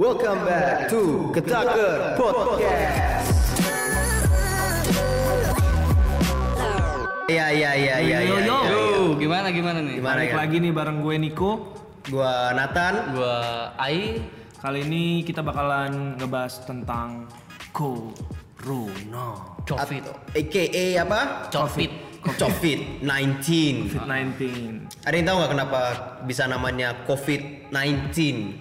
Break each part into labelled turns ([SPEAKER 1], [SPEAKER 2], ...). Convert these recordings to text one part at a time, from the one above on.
[SPEAKER 1] Welcome back to Ketaker Podcast. Iya iya iya iya
[SPEAKER 2] Yo,
[SPEAKER 1] iya.
[SPEAKER 2] yo.
[SPEAKER 1] iya,
[SPEAKER 3] Yo,
[SPEAKER 1] iya.
[SPEAKER 3] gimana gimana nih?
[SPEAKER 1] Gimana
[SPEAKER 2] Balik
[SPEAKER 1] ya?
[SPEAKER 2] lagi nih bareng gue Niko.
[SPEAKER 1] Gua Nathan.
[SPEAKER 3] Gua Ai.
[SPEAKER 2] Kali ini kita bakalan ngebahas tentang Corona.
[SPEAKER 3] Covid.
[SPEAKER 1] AKA apa?
[SPEAKER 3] Covid.
[SPEAKER 1] COVID-19.
[SPEAKER 2] COVID-19.
[SPEAKER 1] Ada yang tahu nggak kenapa bisa namanya COVID-19?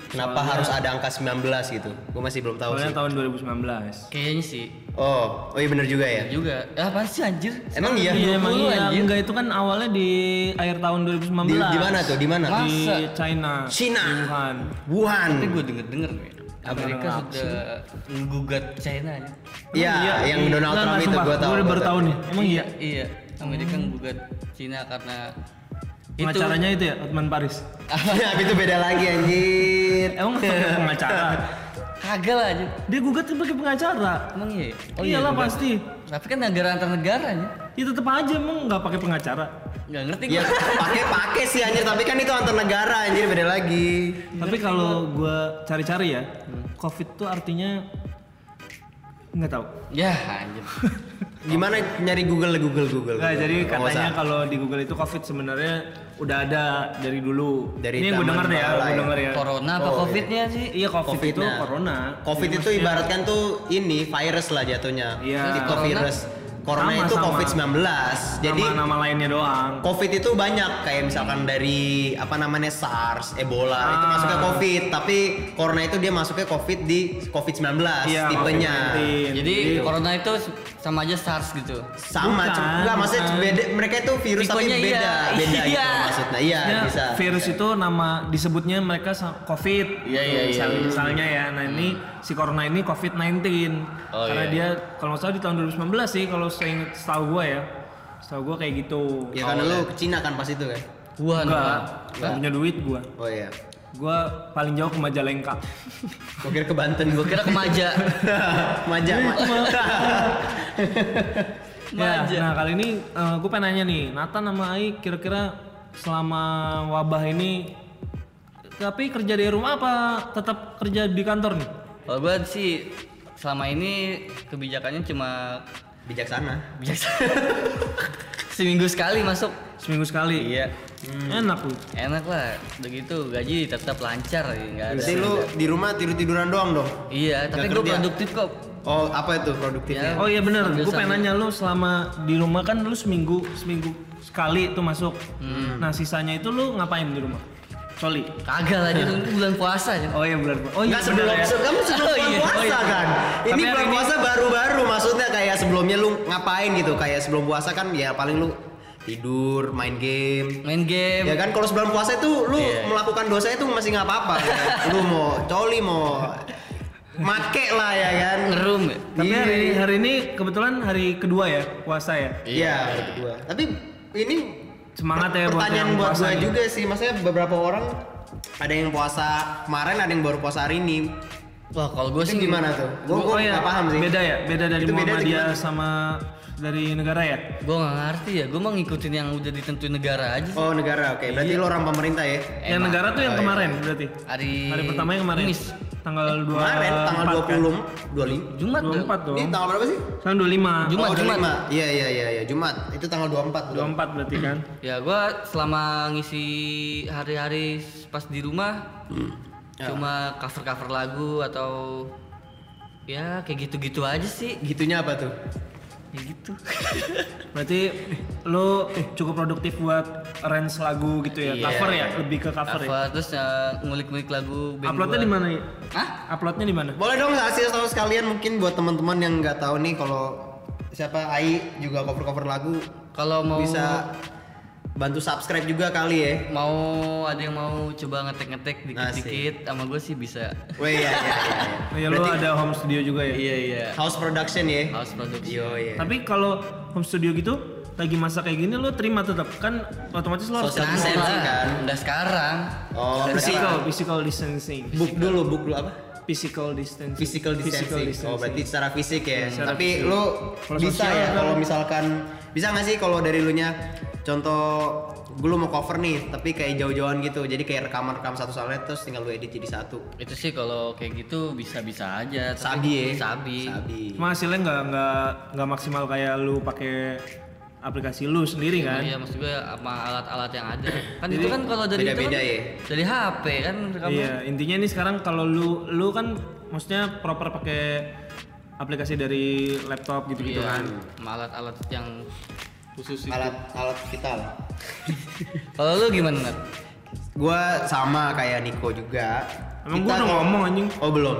[SPEAKER 1] Kenapa
[SPEAKER 2] Soalnya-
[SPEAKER 1] harus ada angka 19 gitu? Gue masih belum tahu
[SPEAKER 2] Soalnya
[SPEAKER 1] sih.
[SPEAKER 2] tahun 2019.
[SPEAKER 3] Kayaknya sih.
[SPEAKER 1] Oh, oh iya bener juga ya.
[SPEAKER 3] Ya juga. Ya apa sih anjir?
[SPEAKER 1] Emang iya?
[SPEAKER 2] Iya emang
[SPEAKER 3] 20
[SPEAKER 2] iya.
[SPEAKER 3] anjir.
[SPEAKER 2] Enggak itu kan awalnya di akhir tahun 2019.
[SPEAKER 1] Di, di mana tuh? Di mana?
[SPEAKER 2] Di China.
[SPEAKER 1] China.
[SPEAKER 2] Di Wuhan.
[SPEAKER 1] Wuhan.
[SPEAKER 3] Tapi gue denger denger nih. Amerika sudah menggugat China ya.
[SPEAKER 1] Iya, yang Donald Trump itu gue tahu.
[SPEAKER 2] Gue
[SPEAKER 1] gua
[SPEAKER 2] baru tahu nih. Emang iya.
[SPEAKER 3] Iya. Amerika menggugat China karena
[SPEAKER 2] Pengacaranya itu ya, Otman Paris.
[SPEAKER 1] Ya, itu beda lagi anjir.
[SPEAKER 2] Emang pakai pengacara?
[SPEAKER 3] kagak lah anjir.
[SPEAKER 2] Dia gugat kan pakai pengacara.
[SPEAKER 3] Emang iya.
[SPEAKER 2] Iyalah
[SPEAKER 3] gugat.
[SPEAKER 2] pasti.
[SPEAKER 3] Tapi kan negara antar negaranya.
[SPEAKER 2] Ya tetep aja emang nggak pakai pengacara.
[SPEAKER 3] Nggak ngerti
[SPEAKER 1] Ya
[SPEAKER 3] gue.
[SPEAKER 1] pakai pakai sih anjir, tapi kan itu antar negara anjir beda lagi.
[SPEAKER 2] Tapi kalau gua cari-cari ya, COVID tuh artinya nggak tahu.
[SPEAKER 3] Ya anjir.
[SPEAKER 1] Gimana nyari Google Google Google.
[SPEAKER 2] Nggak,
[SPEAKER 1] Google.
[SPEAKER 2] jadi katanya kalau di Google itu COVID sebenarnya udah ada dari dulu.
[SPEAKER 1] Dari
[SPEAKER 2] Ini gue denger deh ya, gue
[SPEAKER 1] ya.
[SPEAKER 2] denger ya.
[SPEAKER 3] Corona apa
[SPEAKER 1] Oh, iya.
[SPEAKER 3] Covidnya sih?
[SPEAKER 2] Iya COVID itu
[SPEAKER 1] Covid-nya.
[SPEAKER 2] corona.
[SPEAKER 1] COVID
[SPEAKER 2] Jadi
[SPEAKER 1] itu
[SPEAKER 2] maksudnya-
[SPEAKER 1] ibaratkan tuh ini virus lah jatuhnya.
[SPEAKER 2] Iya.
[SPEAKER 1] Itu virus. Corona
[SPEAKER 2] Sama,
[SPEAKER 1] itu
[SPEAKER 2] sama.
[SPEAKER 1] COVID-19. Jadi
[SPEAKER 2] nama-nama lainnya doang.
[SPEAKER 1] COVID itu banyak kayak misalkan dari apa namanya SARS, Ebola itu
[SPEAKER 2] Ah.
[SPEAKER 1] masuknya COVID, tapi Corona itu dia masuknya COVID di COVID-19
[SPEAKER 2] Iya,
[SPEAKER 1] tipenya.
[SPEAKER 2] COVID-19.
[SPEAKER 3] Jadi corona itu sama aja SARS gitu.
[SPEAKER 1] Sama,
[SPEAKER 2] Bukan,
[SPEAKER 1] enggak maksudnya beda mereka itu virus tapi
[SPEAKER 3] Tipenya
[SPEAKER 1] beda,
[SPEAKER 3] iya.
[SPEAKER 1] beda gitu
[SPEAKER 3] Iya.
[SPEAKER 1] maksudnya. Iya,
[SPEAKER 2] Maksudnya
[SPEAKER 1] bisa.
[SPEAKER 2] virus itu nama disebutnya mereka COVID.
[SPEAKER 3] Iya, iya, iya,
[SPEAKER 2] Misal-
[SPEAKER 3] iya.
[SPEAKER 2] Misalnya ya. Nah, ini si corona ini COVID-19.
[SPEAKER 3] Oh,
[SPEAKER 2] Karena
[SPEAKER 3] iya.
[SPEAKER 2] dia kalau nggak salah di tahun 2019 sih kalau saya ingat setahu gue ya. Setahu gue kayak gitu.
[SPEAKER 1] Ya karena lu ke Cina kan pas itu kan.
[SPEAKER 3] Wuhan.
[SPEAKER 2] Enggak,
[SPEAKER 3] Wuhan.
[SPEAKER 2] nggak punya duit gua.
[SPEAKER 1] Oh iya.
[SPEAKER 2] Gua paling jauh ke Majalengka.
[SPEAKER 1] Gua kira ke Banten
[SPEAKER 3] Gue kira kemaja.
[SPEAKER 1] Maja.
[SPEAKER 2] Ya,
[SPEAKER 3] Maja.
[SPEAKER 2] nah kali ini gue pengen nanya nih, Nathan sama Ai kira-kira selama wabah ini tapi kerja di rumah apa tetap kerja di kantor nih?
[SPEAKER 3] Kalau gue sih selama ini kebijakannya cuma
[SPEAKER 1] Bijaksana.
[SPEAKER 3] biasa. Seminggu sekali masuk.
[SPEAKER 2] Seminggu sekali.
[SPEAKER 3] Iya.
[SPEAKER 2] Enak tuh.
[SPEAKER 3] Enak lah. Begitu gaji tetap lancar ya, nggak ada.
[SPEAKER 1] Berarti lu di rumah tidur-tiduran doang dong.
[SPEAKER 3] Iya, tapi gue produktif kok.
[SPEAKER 1] Oh, apa itu produktifnya?
[SPEAKER 3] Ya.
[SPEAKER 2] Oh iya bener,
[SPEAKER 3] Sambil-
[SPEAKER 2] gue pengen nanya lu selama di rumah kan lu seminggu seminggu sekali tuh masuk.
[SPEAKER 3] Hmm.
[SPEAKER 2] Nah sisanya itu lu ngapain di rumah? Soli.
[SPEAKER 3] Kagak lah, dia bulan puasa aja.
[SPEAKER 2] Oh iya bulan. Oh iya
[SPEAKER 1] Enggak sebelum
[SPEAKER 2] ya.
[SPEAKER 1] kamu sebelum
[SPEAKER 3] Oh,
[SPEAKER 1] bulan
[SPEAKER 3] iya,
[SPEAKER 1] puasa
[SPEAKER 3] oh, iya.
[SPEAKER 1] kan. Ini bulan
[SPEAKER 2] ini-
[SPEAKER 1] puasa baru-baru maksudnya kayak sebelumnya lu ngapain gitu? Kayak sebelum puasa kan ya paling lu tidur, main game.
[SPEAKER 3] Main game.
[SPEAKER 1] Ya kan kalau sebelum puasa itu lu
[SPEAKER 3] Iya.
[SPEAKER 1] melakukan dosa itu masih nggak apa-apa. kan? Lu mau coli mau make lah ya kan.
[SPEAKER 3] Ngerum ya.
[SPEAKER 2] Tapi hari ini, hari ini kebetulan hari kedua ya puasa ya.
[SPEAKER 1] Iya, hari kedua. Tapi ini
[SPEAKER 2] Semangat ya buat
[SPEAKER 1] pertanyaan
[SPEAKER 2] yang
[SPEAKER 1] buat
[SPEAKER 2] puasa
[SPEAKER 1] gue juga sih. Maksudnya beberapa orang ada yang puasa kemarin, ada yang baru puasa hari ini.
[SPEAKER 3] Wah, kalau gue
[SPEAKER 1] Itu
[SPEAKER 3] sih
[SPEAKER 1] gimana tuh? Gue
[SPEAKER 2] Oh,
[SPEAKER 1] gue
[SPEAKER 2] iya,
[SPEAKER 1] nggak paham sih.
[SPEAKER 2] Beda ya, beda dari
[SPEAKER 1] Itu beda
[SPEAKER 2] Muhammadiyah sama dari negara ya.
[SPEAKER 3] Gue nggak ngerti ya. Gue mau ngikutin yang udah ditentuin negara aja. sih.
[SPEAKER 1] Oh negara, oke. Berarti
[SPEAKER 2] Iya.
[SPEAKER 1] lo orang pemerintah ya?
[SPEAKER 2] yang negara tuh yang
[SPEAKER 1] Oh, iya.
[SPEAKER 2] kemarin berarti.
[SPEAKER 3] Hari
[SPEAKER 2] Hari pertama yang kemarin.
[SPEAKER 3] Kamis.
[SPEAKER 2] Tanggal 2
[SPEAKER 1] Kemarin tanggal 20, 25.
[SPEAKER 3] Jumat dong.
[SPEAKER 2] 24 dong.
[SPEAKER 1] Ini tanggal berapa sih?
[SPEAKER 2] Tanggal 25.
[SPEAKER 3] Jumat,
[SPEAKER 1] oh,
[SPEAKER 3] Jumat.
[SPEAKER 1] 25. Iya iya iya iya, Jumat. Itu tanggal 24. betul.
[SPEAKER 2] 24 berarti kan.
[SPEAKER 3] Ya gue selama ngisi hari-hari pas di rumah
[SPEAKER 1] Ya.
[SPEAKER 3] cuma cover-cover lagu atau ya kayak gitu-gitu aja sih.
[SPEAKER 1] Gitunya apa tuh?
[SPEAKER 3] Ya gitu.
[SPEAKER 2] Berarti lu cukup produktif buat arrange lagu gitu ya.
[SPEAKER 3] Iya.
[SPEAKER 2] Cover ya, lebih ke cover, ya.
[SPEAKER 3] Cover terus ya, ngulik-ngulik lagu band
[SPEAKER 2] Uploadnya di mana ya?
[SPEAKER 3] Hah?
[SPEAKER 2] Uploadnya di mana?
[SPEAKER 1] Boleh dong kasih tahu sekalian mungkin buat teman-teman yang nggak tahu nih kalau siapa Ai juga cover-cover lagu
[SPEAKER 3] Kalau mau
[SPEAKER 1] bisa bantu subscribe juga kali ya.
[SPEAKER 3] mau ada yang mau coba ngetek-ngetek dikit-dikit sama gue sih bisa.
[SPEAKER 1] Weh ya ya ya. ya.
[SPEAKER 2] Oh ya lu ada home studio juga ya.
[SPEAKER 3] Iya iya.
[SPEAKER 1] house production ya.
[SPEAKER 3] House production.
[SPEAKER 1] Yo iya.
[SPEAKER 2] Tapi kalau home studio gitu lagi masa kayak gini lu terima tetap kan otomatis lu harus
[SPEAKER 1] Social distancing kan?
[SPEAKER 3] Udah sekarang.
[SPEAKER 1] Oh,
[SPEAKER 3] Udah
[SPEAKER 2] physical physical distancing.
[SPEAKER 1] book dulu, book dulu apa?
[SPEAKER 2] Physical distancing.
[SPEAKER 1] physical distancing. Oh, berarti secara fisik ya.
[SPEAKER 2] Secara
[SPEAKER 1] Tapi
[SPEAKER 2] fisik.
[SPEAKER 1] lu
[SPEAKER 2] Kalau
[SPEAKER 1] bisa ya
[SPEAKER 2] kan-
[SPEAKER 1] kalau misalkan bisa nggak sih kalau dari lu nya contoh gue lu mau cover nih tapi kayak jauh-jauhan gitu jadi kayak rekaman-rekam satu sama lain terus tinggal lu edit jadi satu
[SPEAKER 3] Itu sih kalau kayak gitu bisa-bisa aja. tapi-
[SPEAKER 1] sabi ya
[SPEAKER 3] Sabi.
[SPEAKER 1] sabi
[SPEAKER 2] Cuma hasilnya nggak nggak nggak maksimal kayak lu pakai aplikasi lu sendiri kan.
[SPEAKER 3] Iya maksud gue sama alat-alat yang ada. Kan itu kan kalau dari itu
[SPEAKER 1] beda-beda
[SPEAKER 3] kan
[SPEAKER 1] ya?
[SPEAKER 3] dari HP kan kamu.
[SPEAKER 2] Iya, intinya ini sekarang kalau lu lu kan maksudnya proper pakai aplikasi dari laptop gitu-gitu
[SPEAKER 3] Iya,
[SPEAKER 2] kan.
[SPEAKER 3] sama alat-alat yang khusus itu.
[SPEAKER 1] alat alat vital
[SPEAKER 3] Kalau lu gimana Nat?
[SPEAKER 1] gue sama kayak Niko juga
[SPEAKER 2] Emang gua udah ngomong, anjing.
[SPEAKER 1] oh belum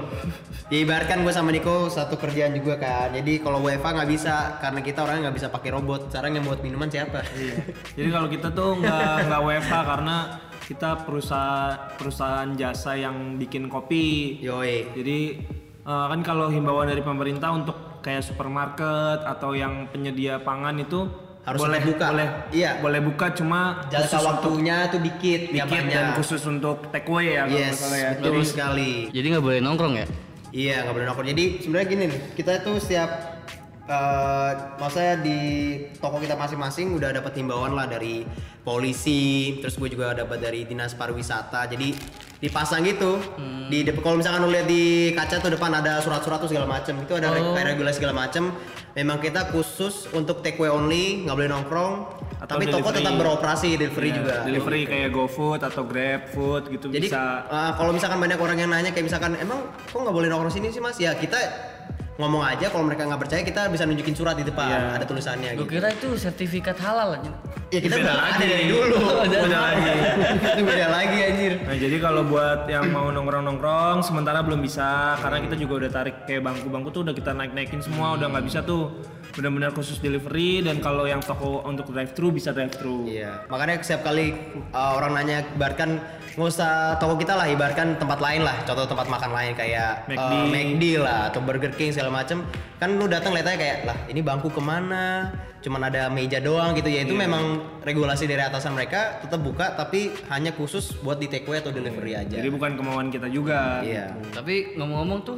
[SPEAKER 1] ya ibaratkan gue sama Niko satu kerjaan juga kan jadi kalau WFA nggak bisa karena kita orangnya nggak bisa pakai robot sekarang yang buat minuman siapa
[SPEAKER 2] Iya. Jadi kalau kita tuh nggak nggak WFH karena kita perusahaan perusahaan jasa yang bikin kopi.
[SPEAKER 1] yoi
[SPEAKER 2] Jadi eh, kan kalau himbauan dari pemerintah untuk kayak supermarket atau yang penyedia pangan itu
[SPEAKER 1] Harus
[SPEAKER 2] boleh
[SPEAKER 1] buka.
[SPEAKER 2] boleh
[SPEAKER 1] Iya.
[SPEAKER 2] boleh buka cuma untuk
[SPEAKER 1] waktunya tuh dikit
[SPEAKER 2] dikit
[SPEAKER 1] banyak.
[SPEAKER 2] dan khusus untuk take away ya
[SPEAKER 1] yes
[SPEAKER 2] salah ya.
[SPEAKER 1] betul
[SPEAKER 2] Jadi
[SPEAKER 1] sekali
[SPEAKER 3] Jadi nggak boleh nongkrong ya?
[SPEAKER 1] Iya nggak boleh nongkrong. Jadi sebenarnya gini nih, kita itu setiap eh maksudnya di toko kita masing-masing udah dapat himbauan lah dari polisi, terus gue juga dapat dari dinas pariwisata. Jadi dipasang gitu di depan. Kalau misalkan lu lihat di kaca tuh depan ada surat-surat tuh segala macem. Itu ada
[SPEAKER 3] Oh.
[SPEAKER 1] regulasi segala macem. Memang kita khusus untuk take away only, nggak boleh nongkrong.
[SPEAKER 2] Atau
[SPEAKER 1] tapi toko
[SPEAKER 2] delivery.
[SPEAKER 1] tetap beroperasi, delivery
[SPEAKER 2] ya,
[SPEAKER 1] juga.
[SPEAKER 2] delivery kayak GoFood atau GrabFood gitu
[SPEAKER 1] Jadi
[SPEAKER 2] bisa
[SPEAKER 1] uh, kalau misalkan banyak orang yang nanya kayak misalkan emang kok nggak boleh nongkrong sini sih mas? Ya kita ngomong aja kalau mereka nggak percaya kita bisa nunjukin surat di depan
[SPEAKER 2] Iya.
[SPEAKER 1] ada tulisannya
[SPEAKER 3] Gue
[SPEAKER 1] gitu.
[SPEAKER 3] kira itu sertifikat halal aja.
[SPEAKER 1] Ya kita
[SPEAKER 2] Beda
[SPEAKER 1] udah ada
[SPEAKER 2] lagi.
[SPEAKER 1] dari dulu.
[SPEAKER 2] Beda lagi.
[SPEAKER 1] Itu beda lagi anjir.
[SPEAKER 2] Nah jadi kalau buat yang mau nongkrong-nongkrong sementara belum bisa karena kita juga udah tarik kayak bangku-bangku tuh udah kita naik-naikin semua udah nggak bisa tuh benar-benar khusus delivery dan kalau yang toko untuk drive thru bisa drive thru.
[SPEAKER 1] Iya, makanya setiap kali uh, orang nanya ibaratkan nggak usah toko kita lah, ibaratkan tempat lain lah, contoh tempat makan lain kayak
[SPEAKER 2] McD.
[SPEAKER 1] uh, McD lah atau Burger King segala macem, kan lu datang lihat aja kayak lah ini bangku ke mana, cuman ada meja doang gitu ya itu
[SPEAKER 2] Iya.
[SPEAKER 1] memang regulasi dari atasan mereka tetap buka tapi hanya khusus buat di take away atau delivery aja.
[SPEAKER 2] Jadi bukan kemauan kita juga.
[SPEAKER 1] Iya.
[SPEAKER 3] Tapi ngomong-ngomong tuh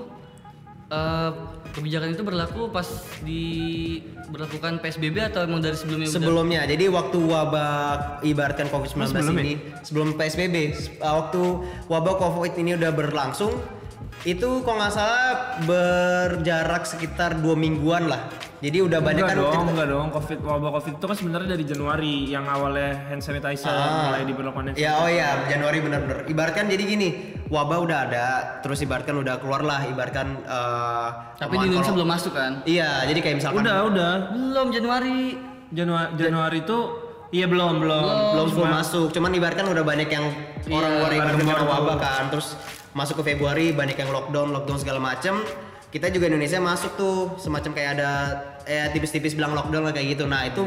[SPEAKER 3] eh, kebijakan itu berlaku pas diberlakukan PSBB atau emang dari sebelumnya? udah?
[SPEAKER 1] Sebelumnya, jadi waktu wabah ibaratkan COVID-19
[SPEAKER 2] Oh, sebelum
[SPEAKER 1] ini, sebelum PSBB, uh, waktu wabah COVID ini udah berlangsung, itu kalau nggak salah berjarak sekitar dua mingguan lah. Jadi udah banyak
[SPEAKER 2] Enggak
[SPEAKER 1] kan
[SPEAKER 2] dong, enggak dong. Covid wabah Covid itu kan sebenarnya dari Januari yang awalnya hand sanitizer
[SPEAKER 1] Ah.
[SPEAKER 2] mulai diberlakukan
[SPEAKER 1] Ya oh ya Januari bener-bener. Ibaratkan jadi gini, wabah udah ada, terus ibaratkan udah keluar lah, ibaratkan. uh,
[SPEAKER 3] Tapi di Indonesia belum masuk kan?
[SPEAKER 1] Iya, jadi kayak misalkan
[SPEAKER 2] Udah, udah.
[SPEAKER 3] Belum Januari.
[SPEAKER 2] Januari Januari itu iya belum, belum.
[SPEAKER 1] belum full masuk. Cuman ibaratkan udah banyak yang orang luar yang kena wabah kan. Terus masuk ke Februari banyak yang lockdown, lockdown segala macem. Kita juga Indonesia masuk tuh semacam kayak ada eh tipis-tipis bilang lockdown kayak gitu. Nah itu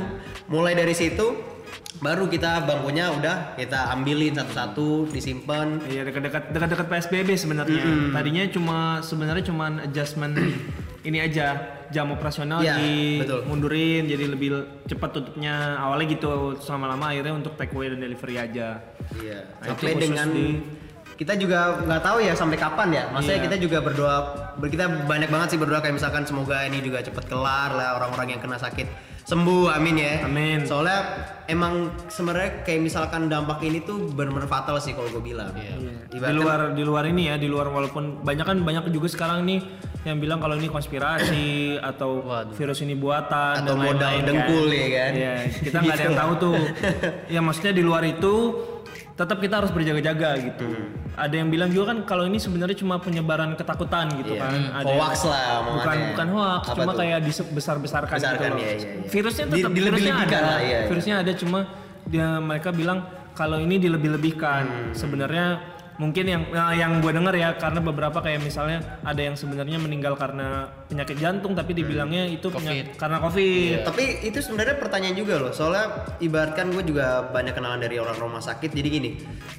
[SPEAKER 1] mulai dari situ baru kita bangkunya udah kita ambilin satu-satu disimpan.
[SPEAKER 2] Iya dekat-dekat dekat-dekat PSBB sebenarnya. Tadinya cuma sebenarnya cuma adjustment ini aja jam operasional
[SPEAKER 1] Iya,
[SPEAKER 2] di
[SPEAKER 1] betul.
[SPEAKER 2] mundurin jadi lebih cepat tutupnya. Awalnya gitu sama lama akhirnya untuk take away dan delivery aja.
[SPEAKER 1] Iya.
[SPEAKER 2] Nah,
[SPEAKER 1] Sampai dengan
[SPEAKER 2] di-
[SPEAKER 1] kita juga nggak tahu ya sampai kapan ya. Maksudnya
[SPEAKER 2] Iya.
[SPEAKER 1] kita juga berdoa, ber- kita banyak banget sih berdoa kayak misalkan semoga ini juga cepet kelar lah orang-orang yang kena sakit sembuh, amin ya.
[SPEAKER 2] Amin.
[SPEAKER 1] Soalnya emang sebenarnya kayak misalkan dampak ini tuh benar-benar fatal sih kalau gue bilang.
[SPEAKER 2] Di
[SPEAKER 1] Ibaratkan-
[SPEAKER 2] luar di luar ini ya, di luar walaupun banyak kan banyak juga sekarang nih yang bilang kalau ini konspirasi atau
[SPEAKER 3] Waduh.
[SPEAKER 2] virus ini buatan
[SPEAKER 1] Atau
[SPEAKER 2] dan
[SPEAKER 1] modal dengkul
[SPEAKER 2] kan.
[SPEAKER 1] ya kan?
[SPEAKER 2] Iya, kita nggak ada yang
[SPEAKER 1] Gitu.
[SPEAKER 2] tahu tuh. ya maksudnya di luar itu tetap kita harus berjaga-jaga gitu.
[SPEAKER 1] Hmm.
[SPEAKER 2] Ada yang bilang juga kan kalau ini sebenarnya cuma penyebaran ketakutan gitu
[SPEAKER 1] Iya.
[SPEAKER 2] kan. Ada yang-
[SPEAKER 1] Hoax lah omongannya.
[SPEAKER 2] Bukan bukan hoax,
[SPEAKER 1] Apa
[SPEAKER 2] cuma
[SPEAKER 1] tuh?
[SPEAKER 2] kayak disebesar-besarkan gitu loh.
[SPEAKER 1] iya, iya, iya.
[SPEAKER 2] Virusnya
[SPEAKER 1] Di-
[SPEAKER 2] tetap virusnya
[SPEAKER 1] dilebih-lebihkan
[SPEAKER 2] ada.
[SPEAKER 1] lah, iya, iya.
[SPEAKER 2] Virusnya ada cuma dia mereka bilang kalau ini dilebih-lebihkan.
[SPEAKER 1] Hmm.
[SPEAKER 2] Sebenarnya mungkin yang nah, yang gue dengar ya karena beberapa kayak misalnya ada yang sebenarnya meninggal karena penyakit jantung tapi dibilangnya itu penyakit karena covid.
[SPEAKER 1] Tapi itu sebenarnya pertanyaan juga loh. Soalnya ibaratkan gue juga banyak kenalan dari orang rumah sakit. Jadi gini,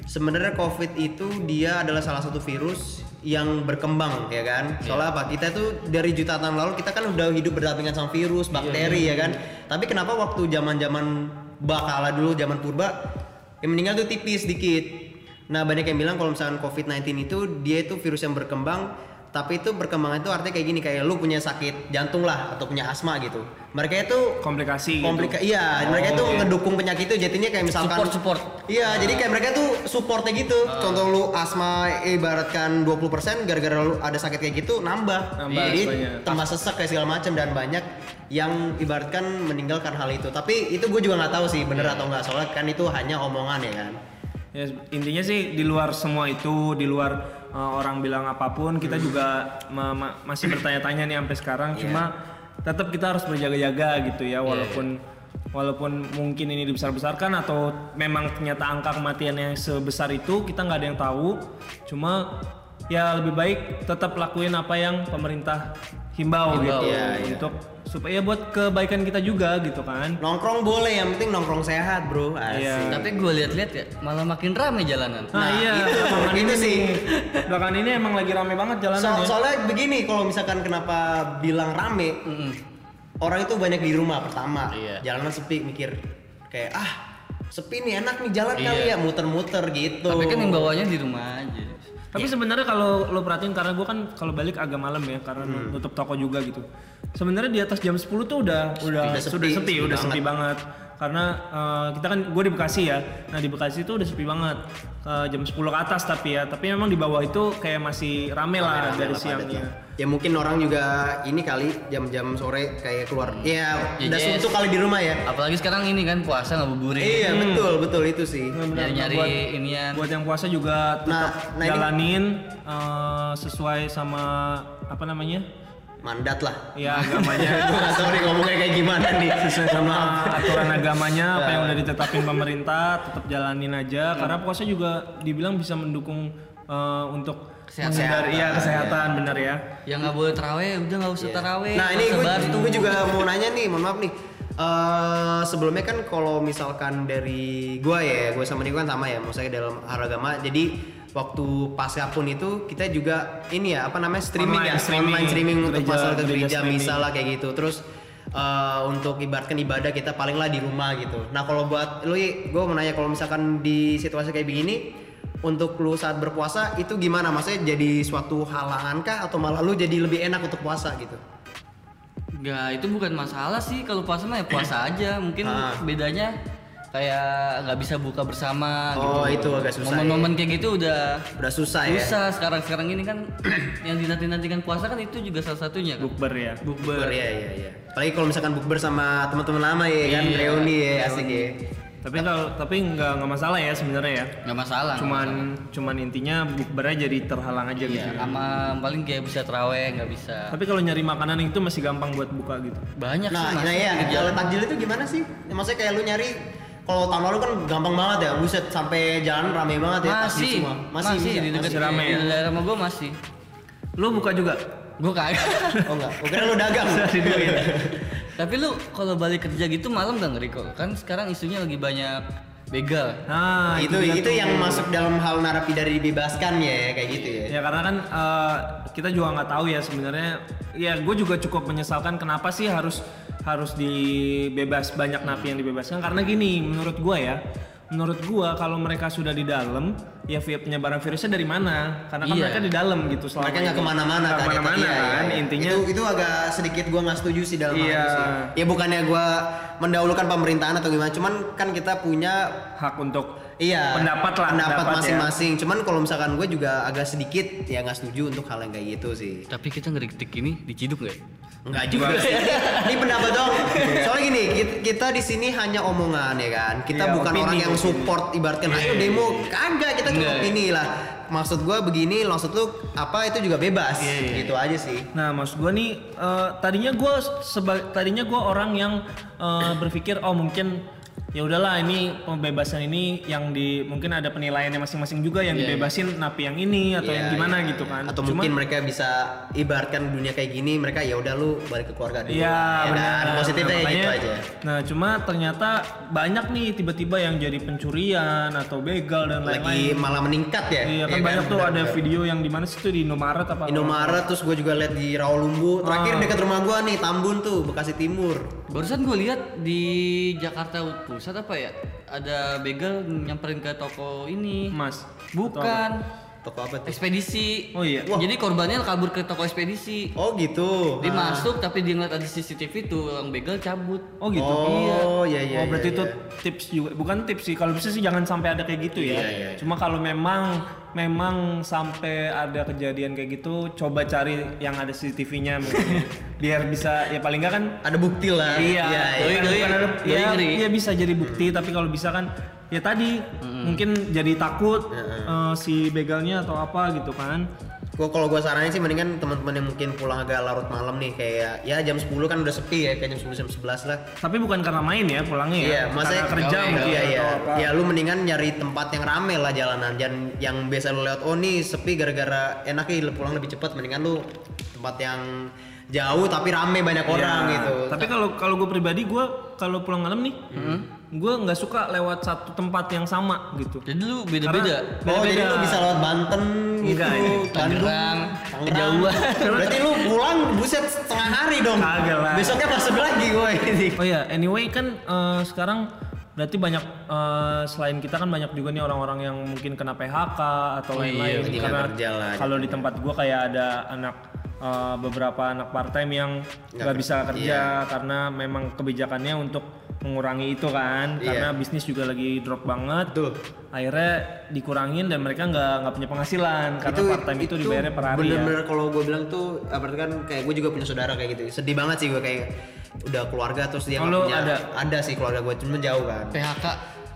[SPEAKER 1] sebenarnya COVID itu dia adalah salah satu virus yang berkembang ya kan. Soalnya apa? Kita tuh dari jutaan tahun lalu kita kan udah hidup berdampingan sama virus, bakteri ya kan. Tapi kenapa waktu zaman-zaman bakala dulu, zaman purba, yang meninggal tuh tipis dikit. Nah banyak yang bilang kalau misalkan COVID-19 itu dia itu virus yang berkembang tapi itu perkembangan itu artinya kayak gini kayak lu punya sakit jantung lah atau punya asma gitu. Mereka itu
[SPEAKER 2] komplikasi gitu.
[SPEAKER 1] komplika iya mereka itu ngedukung penyakit itu jadinya kayak misalkan
[SPEAKER 3] Support, support.
[SPEAKER 1] iya jadi kayak mereka tuh supportnya gitu. Contoh lu asma ibaratkan 20% gara-gara lu ada sakit kayak gitu nambah,
[SPEAKER 2] Nambah
[SPEAKER 1] jadi
[SPEAKER 2] asmanya.
[SPEAKER 1] tambah sesak kayak segala macam dan banyak yang ibaratkan meninggalkan hal itu. Tapi itu gue juga nggak tahu sih bener atau nggak soalnya kan itu hanya omongan ya kan
[SPEAKER 2] Ya, intinya sih di luar semua itu, di luar uh, orang bilang apa pun, kita juga ma- ma- masih bertanya-tanya nih sampai sekarang. Cuma tetap kita harus berjaga-jaga gitu ya, walaupun walaupun mungkin ini dibesar-besarkan atau memang ternyata angka kematian yang sebesar itu kita nggak ada yang tahu. Cuma ya lebih baik tetap lakuin apa yang pemerintah himbau,
[SPEAKER 3] Himbau,
[SPEAKER 2] gitu
[SPEAKER 1] iya, iya.
[SPEAKER 2] untuk supaya buat kebaikan kita juga gitu kan.
[SPEAKER 1] nongkrong boleh yang penting nongkrong sehat bro Asik.
[SPEAKER 2] Iya.
[SPEAKER 3] Tapi gue lihat-lihat ya malah makin rame jalanan.
[SPEAKER 2] Nah, iya,
[SPEAKER 1] itu-
[SPEAKER 2] belakangan
[SPEAKER 1] itu
[SPEAKER 2] ini
[SPEAKER 1] sih.
[SPEAKER 2] Belakangan ini emang lagi rame banget jalanan
[SPEAKER 1] So-
[SPEAKER 2] ya.
[SPEAKER 1] soalnya begini kalau misalkan kenapa bilang rame
[SPEAKER 3] Mm-mm.
[SPEAKER 1] orang itu banyak di rumah pertama
[SPEAKER 3] Iya.
[SPEAKER 1] jalanan sepi mikir kayak ah sepi nih enak nih jalan
[SPEAKER 3] Iya.
[SPEAKER 1] kali ya muter-muter gitu
[SPEAKER 3] Tapi kan yang bawanya di rumah aja.
[SPEAKER 2] Tapi sebenarnya kalau lo perhatiin karena gue kan kalau balik agak malam ya karena
[SPEAKER 1] Hmm.
[SPEAKER 2] nutup toko juga gitu. Sebenarnya di atas jam 10 tuh udah udah
[SPEAKER 1] Udah
[SPEAKER 2] sudah
[SPEAKER 1] sepi,
[SPEAKER 2] sepi,
[SPEAKER 1] sepi
[SPEAKER 2] udah
[SPEAKER 1] banget.
[SPEAKER 2] sepi banget. Karena eh, kita kan gue di Bekasi ya. Nah, di Bekasi itu udah sepi banget. Eh, jam 10 ke atas tapi ya, tapi memang di bawah itu kayak masih rame lah
[SPEAKER 1] Rame-rame
[SPEAKER 2] dari
[SPEAKER 1] lah
[SPEAKER 2] siangnya.
[SPEAKER 1] Ya mungkin orang juga ini kali jam-jam sore kayak keluar ya
[SPEAKER 3] Ya,
[SPEAKER 1] udah
[SPEAKER 3] yes.
[SPEAKER 1] suntuk kali di rumah ya
[SPEAKER 3] Apalagi sekarang ini kan puasa ngabuburit.
[SPEAKER 1] iya betul betul itu sih
[SPEAKER 2] Benar-benar.
[SPEAKER 3] Nyari-nyari
[SPEAKER 2] buat,
[SPEAKER 3] inian.
[SPEAKER 2] buat yang puasa juga tetap
[SPEAKER 1] Nah, nah ini-
[SPEAKER 2] jalanin eh, sesuai sama apa namanya?
[SPEAKER 1] mandat lah
[SPEAKER 2] Ya agamanya.
[SPEAKER 1] gue gak tau nih ngomongnya kayak gimana nih
[SPEAKER 2] sesuai sama aturan agamanya apa yang udah ditetapin pemerintah tetap jalanin aja karena puasa juga dibilang bisa mendukung eh, untuk
[SPEAKER 3] Kesehatan.
[SPEAKER 2] menghindari iya kesehatan benar ya
[SPEAKER 3] Yang nggak boleh terawih udah nggak usah terawih.
[SPEAKER 1] Nah ini gue, juga mau nanya nih, mohon maaf nih. Eh sebelumnya kan kalau misalkan dari gue ya, gue sama Niko kan sama ya, maksudnya dalam hal agama. Jadi waktu pasca pun itu kita juga ini ya apa namanya streaming
[SPEAKER 2] Online
[SPEAKER 1] ya,
[SPEAKER 2] streaming.
[SPEAKER 1] online streaming untuk
[SPEAKER 2] Gereja-
[SPEAKER 1] masalah ke
[SPEAKER 2] gereja
[SPEAKER 1] gereja
[SPEAKER 2] streaming.
[SPEAKER 1] misal lah kayak gitu. Terus eh, untuk ibaratkan ibadah kita paling lah di rumah gitu. Nah kalau buat lu, gue mau nanya kalau misalkan di situasi kayak begini, untuk lu saat berpuasa itu gimana? Maksudnya jadi suatu halangan kah atau malah lu jadi lebih enak untuk puasa gitu?
[SPEAKER 3] Nggak, itu bukan masalah sih kalau puasa mah ya puasa aja. Mungkin
[SPEAKER 1] Ah.
[SPEAKER 3] bedanya kayak nggak bisa buka bersama
[SPEAKER 1] Oh,
[SPEAKER 3] gitu.
[SPEAKER 1] itu agak susah ya.
[SPEAKER 3] Momen-momen kayak gitu udah
[SPEAKER 1] Udah susah ya.
[SPEAKER 3] susah sekarang sekarang ini kan yang dinanti-nantikan puasa kan itu juga salah satunya kan.
[SPEAKER 2] bukber ya
[SPEAKER 3] Bukber.
[SPEAKER 1] Bukber ya ya ya. Apalagi kalau misalkan bukber sama teman-teman lama ya kan
[SPEAKER 3] Iya,
[SPEAKER 1] reuni ya asik ya.
[SPEAKER 2] Tapi kalau tapi nggak nggak masalah ya sebenarnya ya
[SPEAKER 3] Nggak masalah.
[SPEAKER 2] cuman cuman intinya bukbernya jadi terhalang aja gitu
[SPEAKER 3] Iya,
[SPEAKER 2] ya.
[SPEAKER 3] sama paling kayak bisa terawih nggak bisa.
[SPEAKER 2] tapi kalau nyari makanan itu masih gampang buat buka gitu
[SPEAKER 3] Banyak
[SPEAKER 1] Nah,
[SPEAKER 3] sih
[SPEAKER 1] nah
[SPEAKER 3] masih
[SPEAKER 1] ya, kalau takjil itu gimana sih? Ya, maksudnya kayak lu nyari kalau tahun lalu kan gampang banget ya, buset sampai jalan rame banget ya
[SPEAKER 3] Masih,
[SPEAKER 1] semua.
[SPEAKER 3] masih,
[SPEAKER 1] bisa?
[SPEAKER 3] di dekat
[SPEAKER 2] Masih rame ya?
[SPEAKER 3] di daerah gua masih.
[SPEAKER 2] lu buka juga
[SPEAKER 3] Gua kagak.
[SPEAKER 1] Oh enggak, gue kira lu dagang.
[SPEAKER 3] Tapi lu kalau balik kerja gitu malam gak ngeri kok? Kan sekarang isunya lagi banyak begal.
[SPEAKER 2] nah
[SPEAKER 1] itu itu
[SPEAKER 2] tuh.
[SPEAKER 1] yang masuk dalam hal narapidana dibebaskan ya kayak gitu ya.
[SPEAKER 2] Ya karena kan eh, kita juga nggak tahu ya sebenarnya. Ya gue juga cukup menyesalkan kenapa sih harus harus dibebas banyak napi yang dibebaskan karena gini menurut gue ya. Menurut gua kalau mereka sudah di dalam ya penyebaran virusnya dari mana? Karena kan
[SPEAKER 3] Iya.
[SPEAKER 2] mereka di dalam gitu selama
[SPEAKER 1] Mereka nggak ke
[SPEAKER 2] mana-mana
[SPEAKER 1] kan? ya,
[SPEAKER 2] ke mana-mana
[SPEAKER 1] iya,
[SPEAKER 2] kan
[SPEAKER 1] iya.
[SPEAKER 2] intinya.
[SPEAKER 1] itu itu agak sedikit gua nggak setuju sih dalam hal
[SPEAKER 2] Iya.
[SPEAKER 1] itu sih. Ya bukannya gua mendahulukan pemerintahan atau gimana, cuman kan kita punya
[SPEAKER 2] hak untuk
[SPEAKER 1] Iya.
[SPEAKER 2] Pendapat lah,
[SPEAKER 1] Pendapat
[SPEAKER 2] ya.
[SPEAKER 1] masing-masing. Cuman kalau misalkan gue juga agak sedikit ya nggak setuju untuk hal yang kayak gitu sih.
[SPEAKER 3] Tapi kita ngeritik ini diciduk nggak?
[SPEAKER 1] Enggak juga sih. Ini pendapat dong. Soalnya gini, kita, kita di sini hanya omongan ya kan. Kita
[SPEAKER 2] Iya,
[SPEAKER 1] bukan
[SPEAKER 2] opini,
[SPEAKER 1] orang yang
[SPEAKER 2] opini.
[SPEAKER 1] support ibaratkan ayo demo. Kagak, kita cuma
[SPEAKER 3] Enggak.
[SPEAKER 1] opini lah. Maksud gue begini, maksud lu apa itu juga bebas.
[SPEAKER 3] Iya, iya.
[SPEAKER 1] Gitu aja sih.
[SPEAKER 2] Nah, maksud gue nih, eh, tadinya gue tadinya gue orang yang eh, berpikir, oh mungkin ya udahlah ini pembebasan ini yang di mungkin ada penilaiannya masing-masing juga yang
[SPEAKER 3] Iya,
[SPEAKER 2] dibebasin napi yang ini atau
[SPEAKER 1] Iya,
[SPEAKER 2] yang gimana
[SPEAKER 1] iya,
[SPEAKER 2] gitu
[SPEAKER 1] iya.
[SPEAKER 2] kan.
[SPEAKER 1] Atau
[SPEAKER 2] Cuman-
[SPEAKER 1] mungkin mereka bisa ibaratkan dunia kayak gini, mereka ya udah lu balik ke keluarga dulu.
[SPEAKER 2] Iya
[SPEAKER 1] ya
[SPEAKER 2] benar.
[SPEAKER 1] kan? Positifnya
[SPEAKER 2] Nah,
[SPEAKER 1] kayak gitu
[SPEAKER 2] makanya-
[SPEAKER 1] aja.
[SPEAKER 2] Nah cuma ternyata banyak nih tiba-tiba yang jadi pencurian atau begal dan
[SPEAKER 1] Lagi
[SPEAKER 2] lain-lain.
[SPEAKER 1] malah meningkat ya.
[SPEAKER 2] Iya kan
[SPEAKER 1] Ya
[SPEAKER 2] banyak tuh ada
[SPEAKER 1] Benar-benar.
[SPEAKER 2] video yang di mana sih tuh di Indomaret apa?
[SPEAKER 1] Indomaret terus gue juga lihat di Rawalumbu. Terakhir
[SPEAKER 2] Ah.
[SPEAKER 1] dekat rumah gue nih Tambun tuh Bekasi Timur.
[SPEAKER 3] Barusan gue lihat di Jakarta Pusat apa ya? Ada begal nyamperin ke toko ini.
[SPEAKER 2] Mas.
[SPEAKER 3] Bukan.
[SPEAKER 1] Toko apa tuh?
[SPEAKER 3] ekspedisi.
[SPEAKER 2] Oh iya.
[SPEAKER 1] Wah.
[SPEAKER 3] Jadi korbannya kabur ke toko ekspedisi.
[SPEAKER 1] Oh gitu.
[SPEAKER 3] Dia
[SPEAKER 1] Ah.
[SPEAKER 3] masuk tapi dia ngeliat ada CCTV tuh orang begal cabut.
[SPEAKER 2] Oh gitu.
[SPEAKER 1] Oh iya iya.
[SPEAKER 2] oh berarti
[SPEAKER 1] iya,
[SPEAKER 2] itu
[SPEAKER 1] iya.
[SPEAKER 2] tips juga, bukan tips sih. Kalau bisa sih jangan sampai ada kayak gitu ya.
[SPEAKER 1] Iya, iya, iya.
[SPEAKER 2] Cuma kalau memang memang sampai ada kejadian kayak gitu, coba cari yang ada CCTV-nya mungkin. biar bisa ya paling nggak kan
[SPEAKER 1] ada bukti lah.
[SPEAKER 2] Iya,
[SPEAKER 1] iya.
[SPEAKER 3] Doi,
[SPEAKER 2] bukan-
[SPEAKER 3] doi.
[SPEAKER 2] bukan ada,
[SPEAKER 3] Doi
[SPEAKER 2] ya,
[SPEAKER 3] ngeri.
[SPEAKER 2] ya bisa jadi bukti, tapi kalau bisa kan ya tadi mungkin jadi takut eh, si begalnya atau apa gitu kan.
[SPEAKER 1] Gua kalau gua saranin sih mendingan teman-teman yang mungkin pulang agak larut malam nih kayak ya jam 10 kan udah sepi ya kayak jam 10 jam 11 lah.
[SPEAKER 2] Tapi bukan karena main ya pulangnya ya.
[SPEAKER 1] Iya, masa
[SPEAKER 2] karena kerja
[SPEAKER 3] gawe,
[SPEAKER 2] mungkin
[SPEAKER 1] iya, iya.
[SPEAKER 2] atau apa.
[SPEAKER 1] Ya lu mendingan nyari tempat yang rame lah jalanan dan yang biasa lu lewat oh nih sepi gara-gara enak lu pulang lebih cepat mendingan lu tempat yang jauh tapi rame banyak orang
[SPEAKER 2] Iya.
[SPEAKER 1] gitu.
[SPEAKER 2] Tapi kalau kalau gue pribadi gue kalau pulang malam nih,
[SPEAKER 1] Hmm.
[SPEAKER 2] gue nggak suka lewat satu tempat yang sama gitu.
[SPEAKER 3] Jadi lu beda-beda.
[SPEAKER 1] Oh jadi
[SPEAKER 2] beda-beda.
[SPEAKER 1] lu bisa lewat Banten gitu,
[SPEAKER 3] Tangerang, kejauhan.
[SPEAKER 1] Berarti lu pulang buset setengah hari dong.
[SPEAKER 2] Kagak lah.
[SPEAKER 1] Besoknya masuk lagi gue ini.
[SPEAKER 2] Oh ya, anyway kan eh, sekarang berarti banyak eh, selain kita kan banyak juga nih orang-orang yang mungkin kena PHK atau
[SPEAKER 3] Oh iya,
[SPEAKER 2] lain-lain
[SPEAKER 1] lagi nggak
[SPEAKER 2] karena kalau di tempat gua kayak ada anak eh, beberapa anak part time yang nggak bisa kerja karena memang kebijakannya untuk mengurangi itu kan
[SPEAKER 1] Iya.
[SPEAKER 2] karena bisnis juga lagi drop banget
[SPEAKER 1] Tuh.
[SPEAKER 2] akhirnya dikurangin dan mereka nggak nggak punya penghasilan karena part time itu, dibayarnya per hari ya.
[SPEAKER 1] bener-bener kalau gue bilang tuh berarti kan kayak gue juga punya saudara kayak gitu sedih banget sih gue kayak udah keluarga terus dia punya
[SPEAKER 2] ada?
[SPEAKER 1] ada sih keluarga gue cuma jauh kan
[SPEAKER 3] PHK.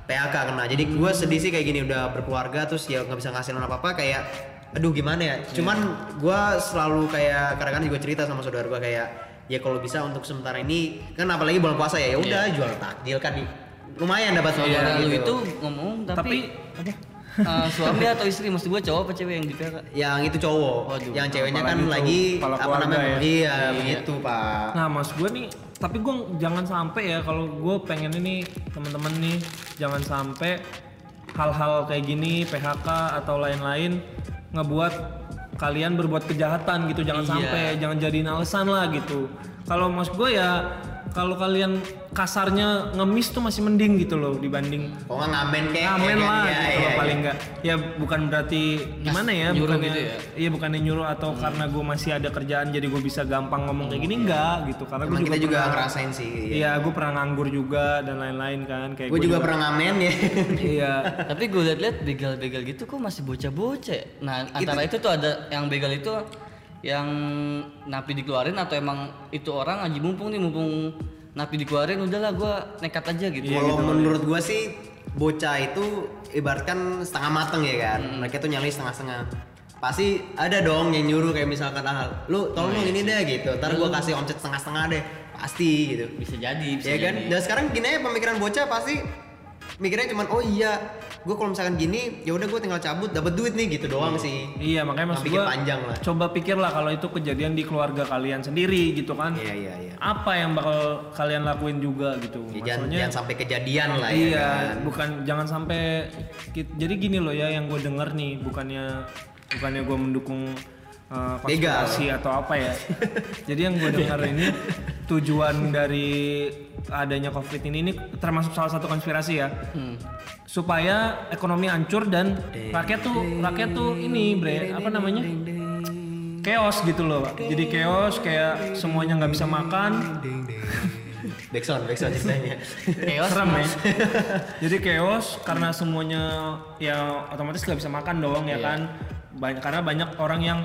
[SPEAKER 1] PHK kena jadi gue sedih sih kayak gini udah berkeluarga terus ya nggak bisa ngasihin apa apa kayak aduh gimana ya? Cuman gue selalu kayak kadang-kadang juga cerita sama saudara gue kayak ya kalau bisa untuk sementara ini kan apalagi bulan puasa ya ya udah jual takjil kan di lumayan dapat
[SPEAKER 3] Saudara
[SPEAKER 1] uang
[SPEAKER 3] lu
[SPEAKER 1] gitu.
[SPEAKER 3] itu ngomong
[SPEAKER 2] tapi
[SPEAKER 3] tapi, eh, suami atau istri maksud gua cowok apa cewek yang di PHK?
[SPEAKER 1] yang itu cowok.
[SPEAKER 3] Waduh,
[SPEAKER 1] yang ceweknya kan lagi apa namanya
[SPEAKER 2] ya.
[SPEAKER 1] iya begitu pak.
[SPEAKER 2] Nah, mas gue nih, tapi gue jangan sampai ya kalau gue pengen ini teman-teman nih jangan sampai hal-hal kayak gini PHK atau lain-lain ngebuat kalian berbuat kejahatan gitu jangan
[SPEAKER 3] Iya.
[SPEAKER 2] sampai jangan jadiin alasan lah gitu kalau mas gue ya kalau kalian kasarnya ngemis tuh masih mending gitu loh dibanding
[SPEAKER 1] kok nggak ngamen kayak
[SPEAKER 2] ngamen
[SPEAKER 1] kayak-
[SPEAKER 2] lah
[SPEAKER 1] iya,
[SPEAKER 2] gitu
[SPEAKER 1] iya,
[SPEAKER 2] loh
[SPEAKER 1] iya.
[SPEAKER 2] paling enggak ya bukan berarti gimana ya
[SPEAKER 3] nyuruh
[SPEAKER 2] bukannya
[SPEAKER 3] gitu ya?
[SPEAKER 2] iya bukannya nyuruh atau karena gue masih ada kerjaan jadi gue bisa gampang ngomong kayak gini enggak gitu karena gue juga
[SPEAKER 1] kita juga
[SPEAKER 2] pernah-
[SPEAKER 1] ngerasain sih
[SPEAKER 2] iya gue pernah nganggur juga dan lain-lain kan kayak
[SPEAKER 1] gue juga pernah ngamen ya
[SPEAKER 2] iya
[SPEAKER 3] Tapi gue liat-liat begal-begal gitu kok masih bocah-bocah. ya? Nah, antara itu tuh ada yang begal itu yang napi dikeluarin atau emang itu orang aja mumpung nih mumpung napi dikeluarin udahlah gua nekat aja gitu.
[SPEAKER 2] Iya,
[SPEAKER 1] kalau menurut gue sih bocah itu ibaratkan setengah mateng ya kan?
[SPEAKER 2] Hmm.
[SPEAKER 1] mereka tuh nyali setengah-setengah. Pasti ada dong yang nyuruh kayak misalkan ah lu tolong
[SPEAKER 2] Oh,
[SPEAKER 1] dong
[SPEAKER 2] iya
[SPEAKER 1] ini deh gitu. Ntar gue kasih omset setengah-setengah deh. Pasti gitu.
[SPEAKER 3] Bisa jadi, bisa
[SPEAKER 1] ya kan?
[SPEAKER 3] jadi.
[SPEAKER 1] dan sekarang gini aja pemikiran bocah pasti mikirnya cuman oh iya gue kalau misalkan gini ya udah gue tinggal cabut dapat duit nih gitu doang sih.
[SPEAKER 2] Iya makanya maksud
[SPEAKER 1] pikir
[SPEAKER 2] gue
[SPEAKER 1] panjang lah.
[SPEAKER 2] coba pikir lah kalau itu kejadian di keluarga kalian sendiri gitu kan.
[SPEAKER 1] Iya iya iya.
[SPEAKER 2] Apa yang bakal kalian lakuin juga gitu?
[SPEAKER 1] Ya, jangan,
[SPEAKER 2] Maksudnya-
[SPEAKER 1] jangan sampai kejadian lah ya
[SPEAKER 2] iya,
[SPEAKER 1] kan.
[SPEAKER 2] bukan jangan sampai jadi gini loh ya yang gue denger nih bukannya bukannya gue mendukung uh,
[SPEAKER 1] Begal.
[SPEAKER 2] konspirasi atau apa ya. jadi yang gue dengar ini tujuan dari adanya covid ini ini termasuk salah satu konspirasi ya. Supaya ekonomi hancur dan rakyat tuh rakyat tuh ini bre apa namanya? chaos gitu loh Pak. jadi chaos kayak semuanya nggak bisa makan
[SPEAKER 1] backsound backsound ceritanya
[SPEAKER 3] Chaos
[SPEAKER 2] serem ya jadi chaos karena semuanya ya otomatis nggak bisa makan dong ya
[SPEAKER 3] Iya.
[SPEAKER 2] kan banyak karena banyak orang yang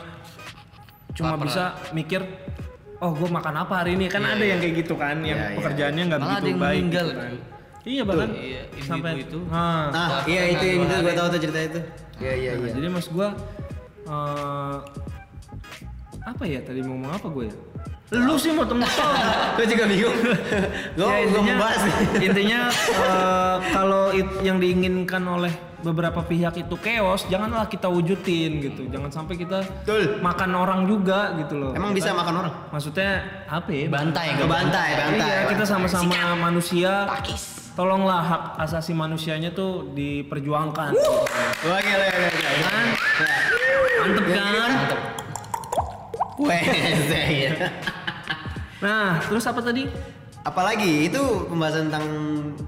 [SPEAKER 2] cuma bisa mikir oh gue makan apa hari ini? Kan ada yang kayak gitu kan yang
[SPEAKER 1] Iya, iya.
[SPEAKER 2] pekerjaannya nggak
[SPEAKER 3] Malah ada
[SPEAKER 2] begitu baik
[SPEAKER 3] meninggal.
[SPEAKER 2] gitu kan. iya bahkan
[SPEAKER 3] Iya,
[SPEAKER 2] sampai
[SPEAKER 3] itu.
[SPEAKER 2] Nah,
[SPEAKER 1] nah iya itu yang itu gue tahu tuh cerita itu. Iya iya
[SPEAKER 2] nah,
[SPEAKER 1] iya.
[SPEAKER 2] jadi mas gue eh, apa ya tadi mau ngomong apa gue ya? Lu sih mau temen
[SPEAKER 1] gue juga bingung. Gue
[SPEAKER 2] Ya, intinya,
[SPEAKER 1] mau bahas nih
[SPEAKER 2] intinya eh, kalau yang diinginkan oleh beberapa pihak itu chaos, janganlah kita wujudin gitu. Jangan sampai kita
[SPEAKER 1] Betul.
[SPEAKER 2] makan orang juga gitu loh.
[SPEAKER 1] emang bisa makan orang
[SPEAKER 2] Maksudnya apa ya?
[SPEAKER 3] bantai
[SPEAKER 1] ke bantai bantai
[SPEAKER 2] Iya, kita sama-sama manusia.
[SPEAKER 3] Pakis.
[SPEAKER 2] Tolonglah hak asasi manusianya tuh diperjuangkan.
[SPEAKER 1] wah gila gila gila
[SPEAKER 2] Kan? Mantep kan?
[SPEAKER 1] Wes, iya.
[SPEAKER 2] Nah, terus apa tadi?
[SPEAKER 1] Apalagi itu pembahasan tentang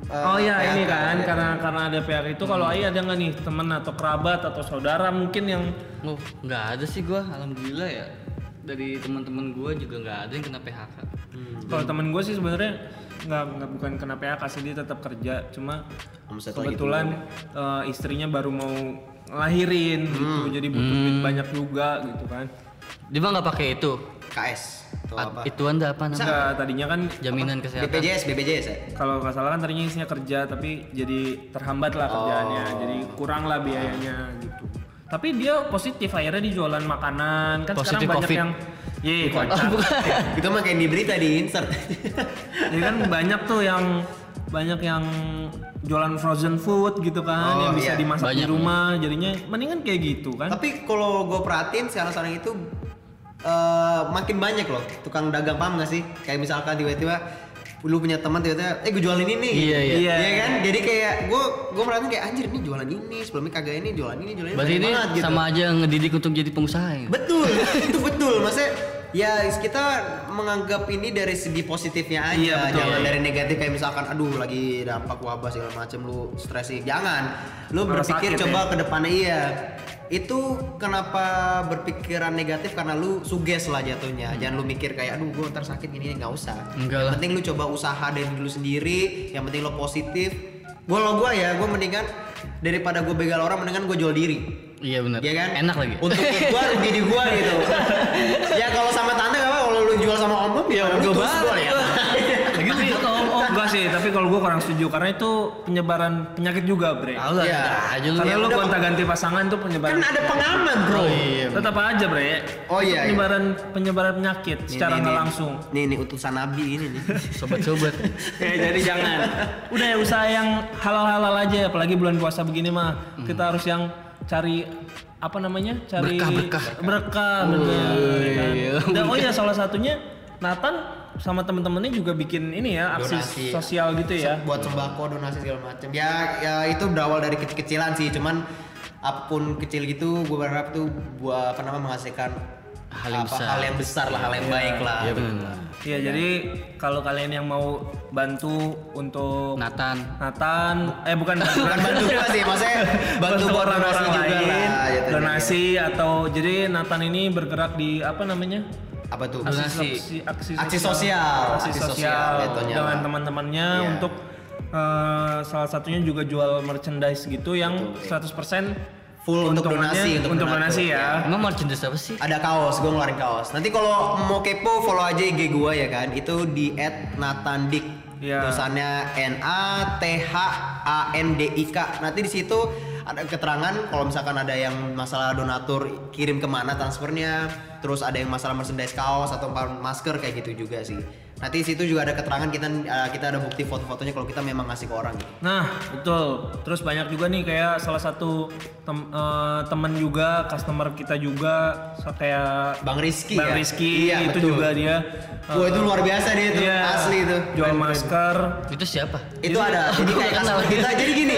[SPEAKER 1] eh,
[SPEAKER 2] Oh iya
[SPEAKER 1] PHK,
[SPEAKER 2] ini kan
[SPEAKER 1] ya.
[SPEAKER 2] karena karena ada PHK itu kalau Ai ada nggak nih? Teman atau kerabat atau saudara mungkin yang
[SPEAKER 3] Oh, nggak ada sih gua, alhamdulillah ya. Dari teman-teman gua juga nggak ada yang kena PHK.
[SPEAKER 2] kalau temen gue sih sebenarnya nggak nggak bukan kena PHK sih dia tetap kerja. Cuma
[SPEAKER 1] Omset
[SPEAKER 2] kebetulan eh, istrinya baru mau ngelahirin gitu. Jadi butuh duit banyak juga gitu kan.
[SPEAKER 3] Dia mah nggak pakai itu.
[SPEAKER 1] KS atau apa?
[SPEAKER 3] Itu anda apa namanya?
[SPEAKER 2] Nggak, tadinya kan
[SPEAKER 3] Jaminan kesehatan.
[SPEAKER 1] BPJS, BPJS ya?
[SPEAKER 2] kalau nggak salah kan tadinya istrinya kerja tapi jadi terhambat lah kerjaannya jadi kurang lah biayanya gitu tapi dia positif akhirnya dia jualan makanan kan
[SPEAKER 3] Positif
[SPEAKER 2] sekarang banyak
[SPEAKER 3] COVID.
[SPEAKER 2] yang Iya, kocak.
[SPEAKER 1] itu mah kayak di berita di insert.
[SPEAKER 2] Jadi kan banyak tuh yang banyak yang jualan frozen food gitu kan
[SPEAKER 1] Oh,
[SPEAKER 2] yang bisa
[SPEAKER 1] iya.
[SPEAKER 2] dimasak di
[SPEAKER 3] Banyak.
[SPEAKER 2] rumah jadinya mendingan kayak gitu kan.
[SPEAKER 1] Tapi kalau gue perhatiin sekarang-sekarang itu eh, makin banyak loh tukang dagang paham gak sih? Kayak misalkan tiba-tiba lu punya teman tiba-tiba, eh gue jualin ini.
[SPEAKER 3] Iya, iya.
[SPEAKER 2] Iya.
[SPEAKER 1] kan? Jadi kayak gue gue merhatiin kayak anjir ini jualan ini, sebelumnya kagak ini jualan ini jualan ini.
[SPEAKER 3] Berarti ini
[SPEAKER 1] banget gitu.
[SPEAKER 3] sama aja ngedidik untuk jadi pengusaha ya?
[SPEAKER 1] Betul, itu betul. Maksudnya ya kita menganggap ini dari segi positifnya aja,
[SPEAKER 2] Iya, betul.
[SPEAKER 1] jangan
[SPEAKER 3] Iya.
[SPEAKER 1] dari negatif kayak misalkan aduh lagi dampak wabah segala macem lu stres nih. Jangan. Lu
[SPEAKER 2] Malah
[SPEAKER 1] berpikir
[SPEAKER 2] sakit
[SPEAKER 1] coba
[SPEAKER 2] ya.
[SPEAKER 1] ke depannya iya. Itu kenapa berpikiran negatif karena lu suges lah jatuhnya. Jangan lu mikir kayak aduh gua ntar sakit ini nggak usah.
[SPEAKER 3] Enggak
[SPEAKER 1] yang
[SPEAKER 3] lah.
[SPEAKER 1] penting lu coba usaha dari dulu sendiri, yang penting lu positif. Gua lo gua ya, gua mendingan daripada gue begal orang mendingan gue jual diri.
[SPEAKER 3] Iya benar.
[SPEAKER 1] Iya kan?
[SPEAKER 3] Enak lagi.
[SPEAKER 1] Untuk gua rugi di gua gitu. ya kalau sama tante gak apa kalau lu jual sama om om ya terus
[SPEAKER 3] banget.
[SPEAKER 1] gua ya.
[SPEAKER 2] tapi oh, oh enggak sih, tapi kalau gua kurang setuju karena itu penyebaran penyakit juga, Bre.
[SPEAKER 3] Tahu lah,
[SPEAKER 1] Iya.
[SPEAKER 3] ada aja lu.
[SPEAKER 2] Karena
[SPEAKER 1] ya
[SPEAKER 2] lu gonta-ganti pasangan tuh penyebaran
[SPEAKER 1] Kan ada pengaman, Bro.
[SPEAKER 3] Oh, iya.
[SPEAKER 2] tetap aja, Bre.
[SPEAKER 1] Oh, iya, iya.
[SPEAKER 2] penyebaran penyebaran penyakit
[SPEAKER 1] Nih,
[SPEAKER 2] secara nggak langsung.
[SPEAKER 1] Nih nih utusan nabi ini nih.
[SPEAKER 3] Sobat-sobat.
[SPEAKER 2] Oke, jadi jangan. Udah ya usaha yang halal-halal aja, apalagi bulan puasa begini mah. Kita harus yang cari apa namanya? Cari
[SPEAKER 3] Berkah, berkah.
[SPEAKER 2] berkah, bener, ya kan?
[SPEAKER 3] iya.
[SPEAKER 2] Dan oh ya salah satunya Nathan sama temen-temennya juga bikin ini ya aksi
[SPEAKER 1] Donasi.
[SPEAKER 2] sosial gitu ya.
[SPEAKER 1] buat sembako donasi segala macam ya ya itu berawal dari kecil-kecilan sih cuman apa pun kecil gitu gue berharap tuh buat apa namanya menghasilkan
[SPEAKER 3] Hal yang
[SPEAKER 1] apa,
[SPEAKER 3] besar.
[SPEAKER 1] hal yang besar lah hal yang baik lah
[SPEAKER 3] Iya benar.
[SPEAKER 2] Iya, jadi kalau kalian yang mau bantu untuk
[SPEAKER 3] Nathan.
[SPEAKER 2] Nathan, eh bukan
[SPEAKER 1] bukan bantu juga sih maksudnya bantu buat donasi juga lah jatuhnya.
[SPEAKER 2] donasi atau jadi Nathan ini bergerak di apa namanya?
[SPEAKER 1] Apa tuh
[SPEAKER 3] Donasi.
[SPEAKER 2] aksi, aksi,
[SPEAKER 1] Aksi sosial.
[SPEAKER 2] aksi
[SPEAKER 1] Aksi
[SPEAKER 2] sosial,
[SPEAKER 1] sosial jatuhnya
[SPEAKER 2] dengan teman-temannya
[SPEAKER 1] Iya.
[SPEAKER 2] untuk eh, salah satunya juga jual merchandise gitu yang 100%
[SPEAKER 1] Full untuk donasi, untuk
[SPEAKER 2] untuk donasi ya.
[SPEAKER 3] Emang merchandise apa sih?
[SPEAKER 1] ada kaos gue ngeluarin kaos nanti kalau mau kepo follow aja IG gue ya kan itu di @natandik
[SPEAKER 2] Iya.
[SPEAKER 1] tulisannya N A T H A N D I K nanti di situ ada keterangan kalau misalkan ada yang masalah donatur kirim ke mana transfernya terus ada yang masalah merchandise kaos atau masker kayak gitu juga sih nanti di situ juga ada keterangan kita eh, kita ada bukti foto-fotonya kalau kita memang ngasih ke orang gitu.
[SPEAKER 2] Nah, betul. Terus banyak juga nih kayak salah satu tem, eh, temen juga, customer kita juga kayak
[SPEAKER 1] Bang Rizky
[SPEAKER 2] Bang
[SPEAKER 1] ya?
[SPEAKER 2] Rizky
[SPEAKER 1] Iya,
[SPEAKER 2] itu
[SPEAKER 1] betul.
[SPEAKER 2] juga dia.
[SPEAKER 1] Wah itu luar biasa dia tuh
[SPEAKER 2] Iya,
[SPEAKER 1] asli itu
[SPEAKER 2] Jual masker.
[SPEAKER 3] Itu siapa?
[SPEAKER 1] itu ada jadi kayak
[SPEAKER 3] Kenal.
[SPEAKER 1] customer kita jadi gini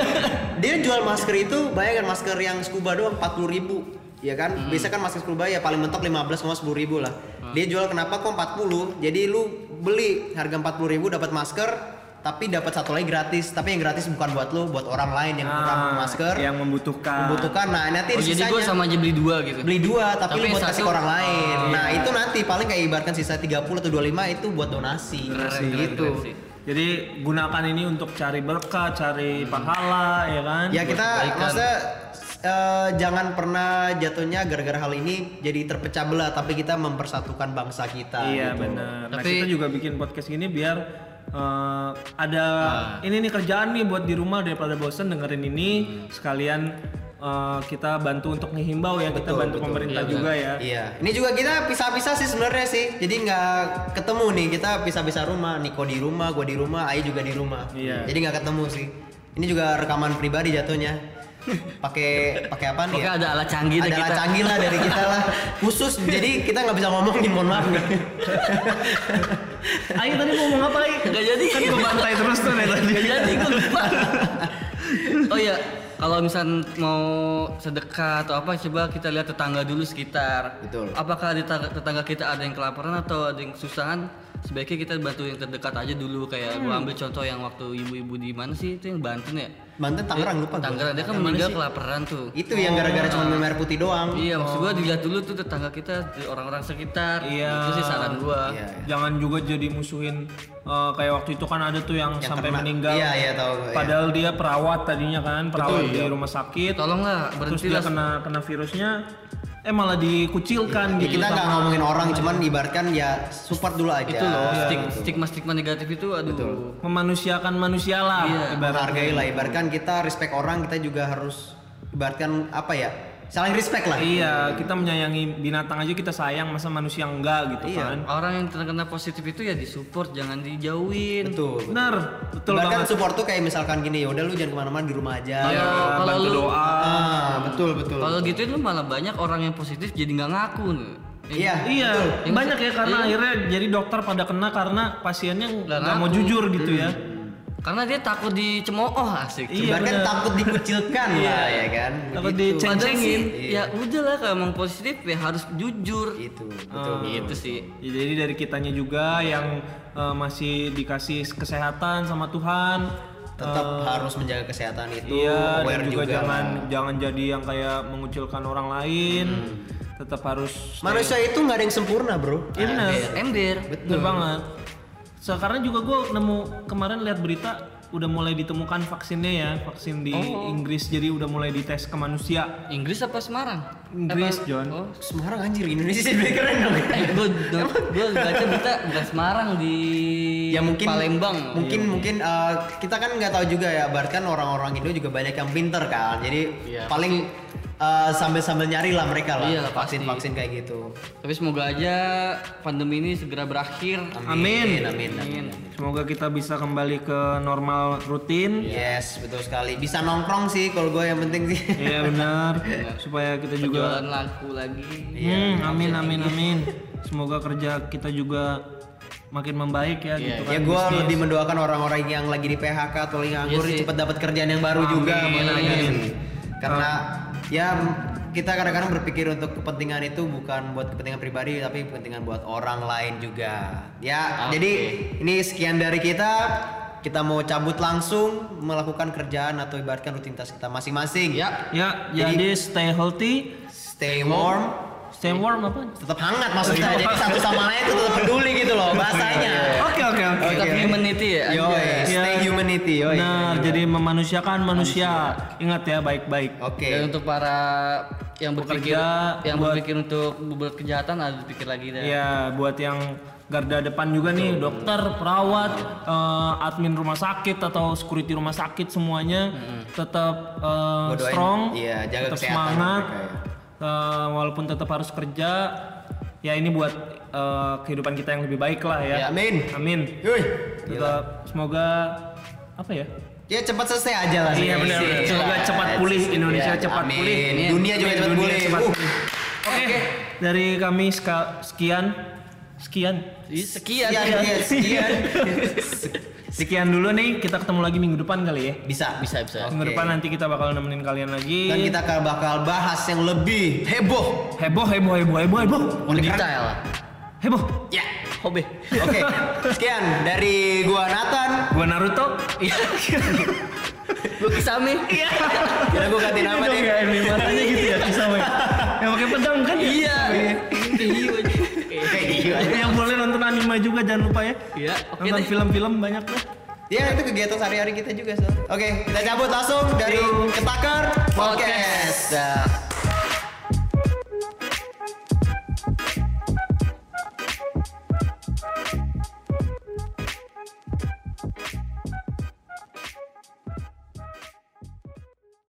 [SPEAKER 1] dia jual masker itu bayangkan masker yang scuba doang 40 ribu ya kan biasa kan masker scuba ya paling mentok 15 sama 10 ribu lah dia jual kenapa kok 40 jadi lu beli harga 40 ribu dapat masker tapi dapat satu lagi gratis tapi yang gratis bukan buat lu buat orang lain yang kurang
[SPEAKER 2] Ah,
[SPEAKER 1] masker
[SPEAKER 2] yang membutuhkan.
[SPEAKER 1] membutuhkan nah nanti
[SPEAKER 3] Oh jadi
[SPEAKER 1] sisanya
[SPEAKER 3] gue sama aja beli dua gitu.
[SPEAKER 1] beli dua tapi,
[SPEAKER 3] Tapi
[SPEAKER 1] lu buat kasih ke orang lain
[SPEAKER 3] Oh,
[SPEAKER 1] nah
[SPEAKER 3] iya.
[SPEAKER 1] itu nanti paling kayak ibaratkan sisa 30 atau 25 itu buat donasi
[SPEAKER 3] Keren, keren,
[SPEAKER 1] gitu
[SPEAKER 3] keren sih.
[SPEAKER 2] Jadi gunakan ini untuk cari berkah, cari pahala, ya kan?
[SPEAKER 1] Ya kita
[SPEAKER 3] kebaikan.
[SPEAKER 1] Eh, jangan pernah jatuhnya gara-gara hal ini jadi terpecah belah tapi kita mempersatukan bangsa kita.
[SPEAKER 2] Iya
[SPEAKER 1] gitu.
[SPEAKER 2] benar. Nah
[SPEAKER 3] Tapi-
[SPEAKER 2] kita juga bikin podcast gini biar eh, ada
[SPEAKER 1] Ah.
[SPEAKER 2] ini nih kerjaan nih buat di rumah daripada bosen dengerin ini sekalian eh, kita bantu untuk ngehimbau ya kita
[SPEAKER 1] Betul,
[SPEAKER 2] bantu
[SPEAKER 1] betul.
[SPEAKER 2] pemerintah
[SPEAKER 3] Iya,
[SPEAKER 2] juga ya.
[SPEAKER 1] Iya. Ini juga kita pisah-pisah sih sebenarnya sih. Jadi nggak ketemu nih kita pisah-pisah rumah. Niko di rumah, gue di rumah, Ayi juga di rumah.
[SPEAKER 2] Iya.
[SPEAKER 1] Jadi nggak ketemu sih. Ini juga rekaman pribadi jatuhnya. Pakai pakai apa nih?
[SPEAKER 3] Pokoknya
[SPEAKER 1] Ya?
[SPEAKER 3] ada alat canggih
[SPEAKER 1] ada alat canggih lah dari kita lah. Khusus jadi kita nggak bisa ngomongin mohon maaf nih.
[SPEAKER 2] Ayo tadi mau ngomong apa Ayo?
[SPEAKER 3] Gak jadi.
[SPEAKER 2] Kan gue bantai terus tuh nih tadi.
[SPEAKER 3] Gak jadi gue lupa. oh iya, kalau misal mau sedekah atau apa coba kita lihat tetangga dulu sekitar.
[SPEAKER 1] Betul.
[SPEAKER 3] Apakah di tetangga, tetangga kita ada yang kelaparan atau ada yang kesusahan? Sebaiknya kita bantu yang terdekat aja dulu kayak gua
[SPEAKER 2] Hmm.
[SPEAKER 3] ambil contoh yang waktu ibu-ibu di mana sih itu yang Banten ya
[SPEAKER 1] Banten Tangerang lupa gua.
[SPEAKER 3] Tangerang dia kan meninggal kelaparan tuh
[SPEAKER 1] Itu yang gara-gara cuma minum air putih doang.
[SPEAKER 3] iya maksud gua dilihat dulu tuh tetangga kita orang-orang sekitar
[SPEAKER 2] Iya.
[SPEAKER 3] itu sih saran gua
[SPEAKER 1] Iya.
[SPEAKER 2] Jangan juga jadi musuhin eh, kayak waktu itu kan ada tuh yang,
[SPEAKER 1] Yang
[SPEAKER 2] sampai
[SPEAKER 1] kena-
[SPEAKER 2] meninggal.
[SPEAKER 1] Iya, iya tahu gua, iya.
[SPEAKER 2] Padahal dia perawat tadinya kan, perawat di
[SPEAKER 1] Betul.
[SPEAKER 2] rumah sakit.
[SPEAKER 3] tolonglah
[SPEAKER 2] Terus
[SPEAKER 3] berhenti
[SPEAKER 2] dia
[SPEAKER 3] lah
[SPEAKER 2] kena kena virusnya eh malah dikucilkan
[SPEAKER 1] Ya,
[SPEAKER 2] gitu.
[SPEAKER 1] kita nggak ngomongin orang, cuman ibaratkan ya support dulu aja.
[SPEAKER 3] itu loh
[SPEAKER 1] gitu.
[SPEAKER 3] stigma-stigma negatif itu aduh
[SPEAKER 2] memanusiakan manusia lah.
[SPEAKER 3] Iya.
[SPEAKER 2] ibaratnya.
[SPEAKER 1] menghargai lah. Ibaratkan kita respect orang, kita juga harus ibaratkan apa ya? Saling respect lah.
[SPEAKER 2] Iya, kita menyayangi binatang aja kita sayang, masa manusia enggak gitu
[SPEAKER 1] Iya.
[SPEAKER 2] kan.
[SPEAKER 3] orang yang terkena positif itu ya disupport jangan dijauhin
[SPEAKER 1] Betul. betul.
[SPEAKER 2] Bener, betul
[SPEAKER 1] Ibaratkan
[SPEAKER 2] banget.
[SPEAKER 1] support tuh kayak misalkan gini, ya udah lu jangan ke mana-mana di rumah aja.
[SPEAKER 3] Kalau-
[SPEAKER 2] Ya,
[SPEAKER 3] kalau
[SPEAKER 2] bantu
[SPEAKER 3] lu-
[SPEAKER 2] doa.
[SPEAKER 1] Ah, betul betul.
[SPEAKER 3] kalau gitu itu malah banyak orang yang positif jadi nggak ngaku nih
[SPEAKER 1] Iya.
[SPEAKER 2] Iya,
[SPEAKER 3] Yang
[SPEAKER 2] banyak ya karena
[SPEAKER 3] iya.
[SPEAKER 2] akhirnya jadi dokter pada kena karena pasiennya
[SPEAKER 3] Nggak
[SPEAKER 2] mau jujur gitu ya.
[SPEAKER 3] Karena dia takut dicemooh asik
[SPEAKER 2] Iya, bener.
[SPEAKER 1] takut dikucilkan lah ya kan.
[SPEAKER 2] Takut
[SPEAKER 1] Begitu.
[SPEAKER 2] diceng-
[SPEAKER 3] Padahal
[SPEAKER 2] Ceng-cengin.
[SPEAKER 3] sih, ya udah lah kalau emang positif ya harus jujur
[SPEAKER 1] Itu betul.
[SPEAKER 3] gitu sih
[SPEAKER 2] Ya, jadi dari kitanya juga yang eh, masih dikasih kesehatan sama Tuhan.
[SPEAKER 1] Tetap harus menjaga kesehatan itu.
[SPEAKER 2] Iya, dan
[SPEAKER 1] aware
[SPEAKER 2] juga, jangan
[SPEAKER 1] lah.
[SPEAKER 2] jangan jadi yang kayak mengucilkan orang lain. Tetap harus stay-
[SPEAKER 1] Manusia itu nggak ada yang sempurna bro.
[SPEAKER 2] Iya benar.
[SPEAKER 3] ember
[SPEAKER 2] Betul banget. Sekarang juga gue nemu kemarin lihat berita udah mulai ditemukan vaksinnya ya, vaksin di Inggris jadi udah mulai dites ke manusia.
[SPEAKER 3] Inggris apa Semarang?
[SPEAKER 2] Inggris,
[SPEAKER 3] Apa-
[SPEAKER 2] John.
[SPEAKER 3] oh.
[SPEAKER 1] Semarang anjir Indonesia sih lebih keren dong.
[SPEAKER 3] eh gue gue baca berita bukan Semarang di
[SPEAKER 1] ya mungkin
[SPEAKER 3] Palembang.
[SPEAKER 1] mungkin mungkin uh, kita kan nggak tahu juga ya bahkan orang-orang Indo juga banyak yang pinter kan jadi
[SPEAKER 3] Iya,
[SPEAKER 1] paling uh, sambil-sambil nyari lah mereka lah
[SPEAKER 3] Iya lah, pasti.
[SPEAKER 1] vaksin-vaksin kayak gitu
[SPEAKER 3] tapi semoga aja pandemi ini segera berakhir
[SPEAKER 2] Amin.
[SPEAKER 1] amin, amin.
[SPEAKER 2] Semoga kita bisa kembali ke normal rutin.
[SPEAKER 1] yes betul sekali bisa nongkrong sih kalau gue yang penting sih
[SPEAKER 2] Iya benar. Supaya kita juga
[SPEAKER 3] jualan laku lagi
[SPEAKER 2] Hmm, amin amin amin. Semoga kerja kita juga makin membaik ya gitu kan.
[SPEAKER 1] ya gue
[SPEAKER 2] bisnis.
[SPEAKER 1] lebih mendoakan orang-orang yang lagi di PHK atau yang nganggur
[SPEAKER 3] Iya sih.
[SPEAKER 1] cepat dapat kerjaan yang baru juga
[SPEAKER 2] Amin,
[SPEAKER 1] gue
[SPEAKER 2] amin.
[SPEAKER 1] sih. karena ya kita kadang-kadang berpikir untuk kepentingan itu bukan buat kepentingan pribadi tapi kepentingan buat orang lain juga. Ya
[SPEAKER 3] Oke.
[SPEAKER 1] jadi ini sekian dari kita. Kita mau cabut langsung melakukan kerjaan atau ibaratkan rutinitas kita masing-masing.
[SPEAKER 3] Ya.
[SPEAKER 2] Ya,
[SPEAKER 1] Jadi-
[SPEAKER 2] jadi stay healthy,
[SPEAKER 1] stay warm
[SPEAKER 2] stay warm apa?
[SPEAKER 1] tetap hangat maksudnya jadi satu sama lain itu tetap peduli gitu loh bahasanya
[SPEAKER 2] Oke oke oke.
[SPEAKER 3] tetap humanity ya
[SPEAKER 1] Yoi,
[SPEAKER 3] anjay.
[SPEAKER 1] stay
[SPEAKER 2] Ya.
[SPEAKER 1] humanity, yoi.
[SPEAKER 2] Benar, jadi memanusiakan manusia. Ingat ya baik-baik.
[SPEAKER 1] Oke.
[SPEAKER 3] dan untuk para yang berpikir
[SPEAKER 2] Bekerja
[SPEAKER 3] yang
[SPEAKER 2] buat-
[SPEAKER 3] berpikir untuk berbuat kejahatan harus pikir lagi deh
[SPEAKER 2] Ya, buat yang garda depan juga nih, dokter, perawat, eh, admin rumah sakit atau security rumah sakit semuanya tetap eh,
[SPEAKER 1] Gua doain,
[SPEAKER 2] strong,
[SPEAKER 1] iya, jaga
[SPEAKER 2] tetap
[SPEAKER 1] kesehatan
[SPEAKER 2] semangat,
[SPEAKER 1] mereka ya.
[SPEAKER 2] Eh, walaupun tetap harus kerja. Ya ini buat eh, kehidupan kita yang lebih baik lah ya.
[SPEAKER 1] Ya, amin.
[SPEAKER 2] Amin.
[SPEAKER 1] Yoi.
[SPEAKER 2] Tetap semoga apa ya?
[SPEAKER 1] Ya cepat selesai aja lah.
[SPEAKER 2] Iya benar. benar. Semoga cepat pulih Indonesia
[SPEAKER 1] Ya,
[SPEAKER 2] cepat
[SPEAKER 1] amin.
[SPEAKER 2] pulih.
[SPEAKER 1] Dunia juga cepat
[SPEAKER 2] Dunia
[SPEAKER 1] pulih.
[SPEAKER 2] cepat
[SPEAKER 1] Uh.
[SPEAKER 2] pulih. Oke. Dari kami sekian sekian
[SPEAKER 3] sekian
[SPEAKER 1] Sekian,
[SPEAKER 3] ya.
[SPEAKER 1] sekian, sekian.
[SPEAKER 2] sekian dulu nih. Kita ketemu lagi minggu depan kali ya.
[SPEAKER 1] Bisa,
[SPEAKER 3] bisa bisa
[SPEAKER 1] Oke.
[SPEAKER 2] Minggu depan nanti kita bakal nemenin kalian lagi.
[SPEAKER 1] Dan kita akan bakal bahas yang lebih heboh.
[SPEAKER 2] heboh heboh heboh heboh heboh
[SPEAKER 3] lebih detail
[SPEAKER 2] heboh.
[SPEAKER 1] Ya.
[SPEAKER 3] hobi
[SPEAKER 1] Oke, sekian dari gua Nathan.
[SPEAKER 2] Gua Naruto.
[SPEAKER 3] iya gue kisame
[SPEAKER 2] Iya.
[SPEAKER 1] Kira gua ganti nama
[SPEAKER 2] dong
[SPEAKER 1] nih.
[SPEAKER 2] ya ini matanya gitu ya kisah Yang pakai pedang kan? ya?
[SPEAKER 3] iya hiu
[SPEAKER 1] Kayak gitu aja.
[SPEAKER 2] Yang boleh nonton anime juga jangan lupa ya.
[SPEAKER 3] iya oke
[SPEAKER 2] Nonton film-film banyak lah.
[SPEAKER 1] Ya itu kegiatan sehari-hari kita juga so. Oke, kita cabut langsung dari Ketakar Podcast. Dah.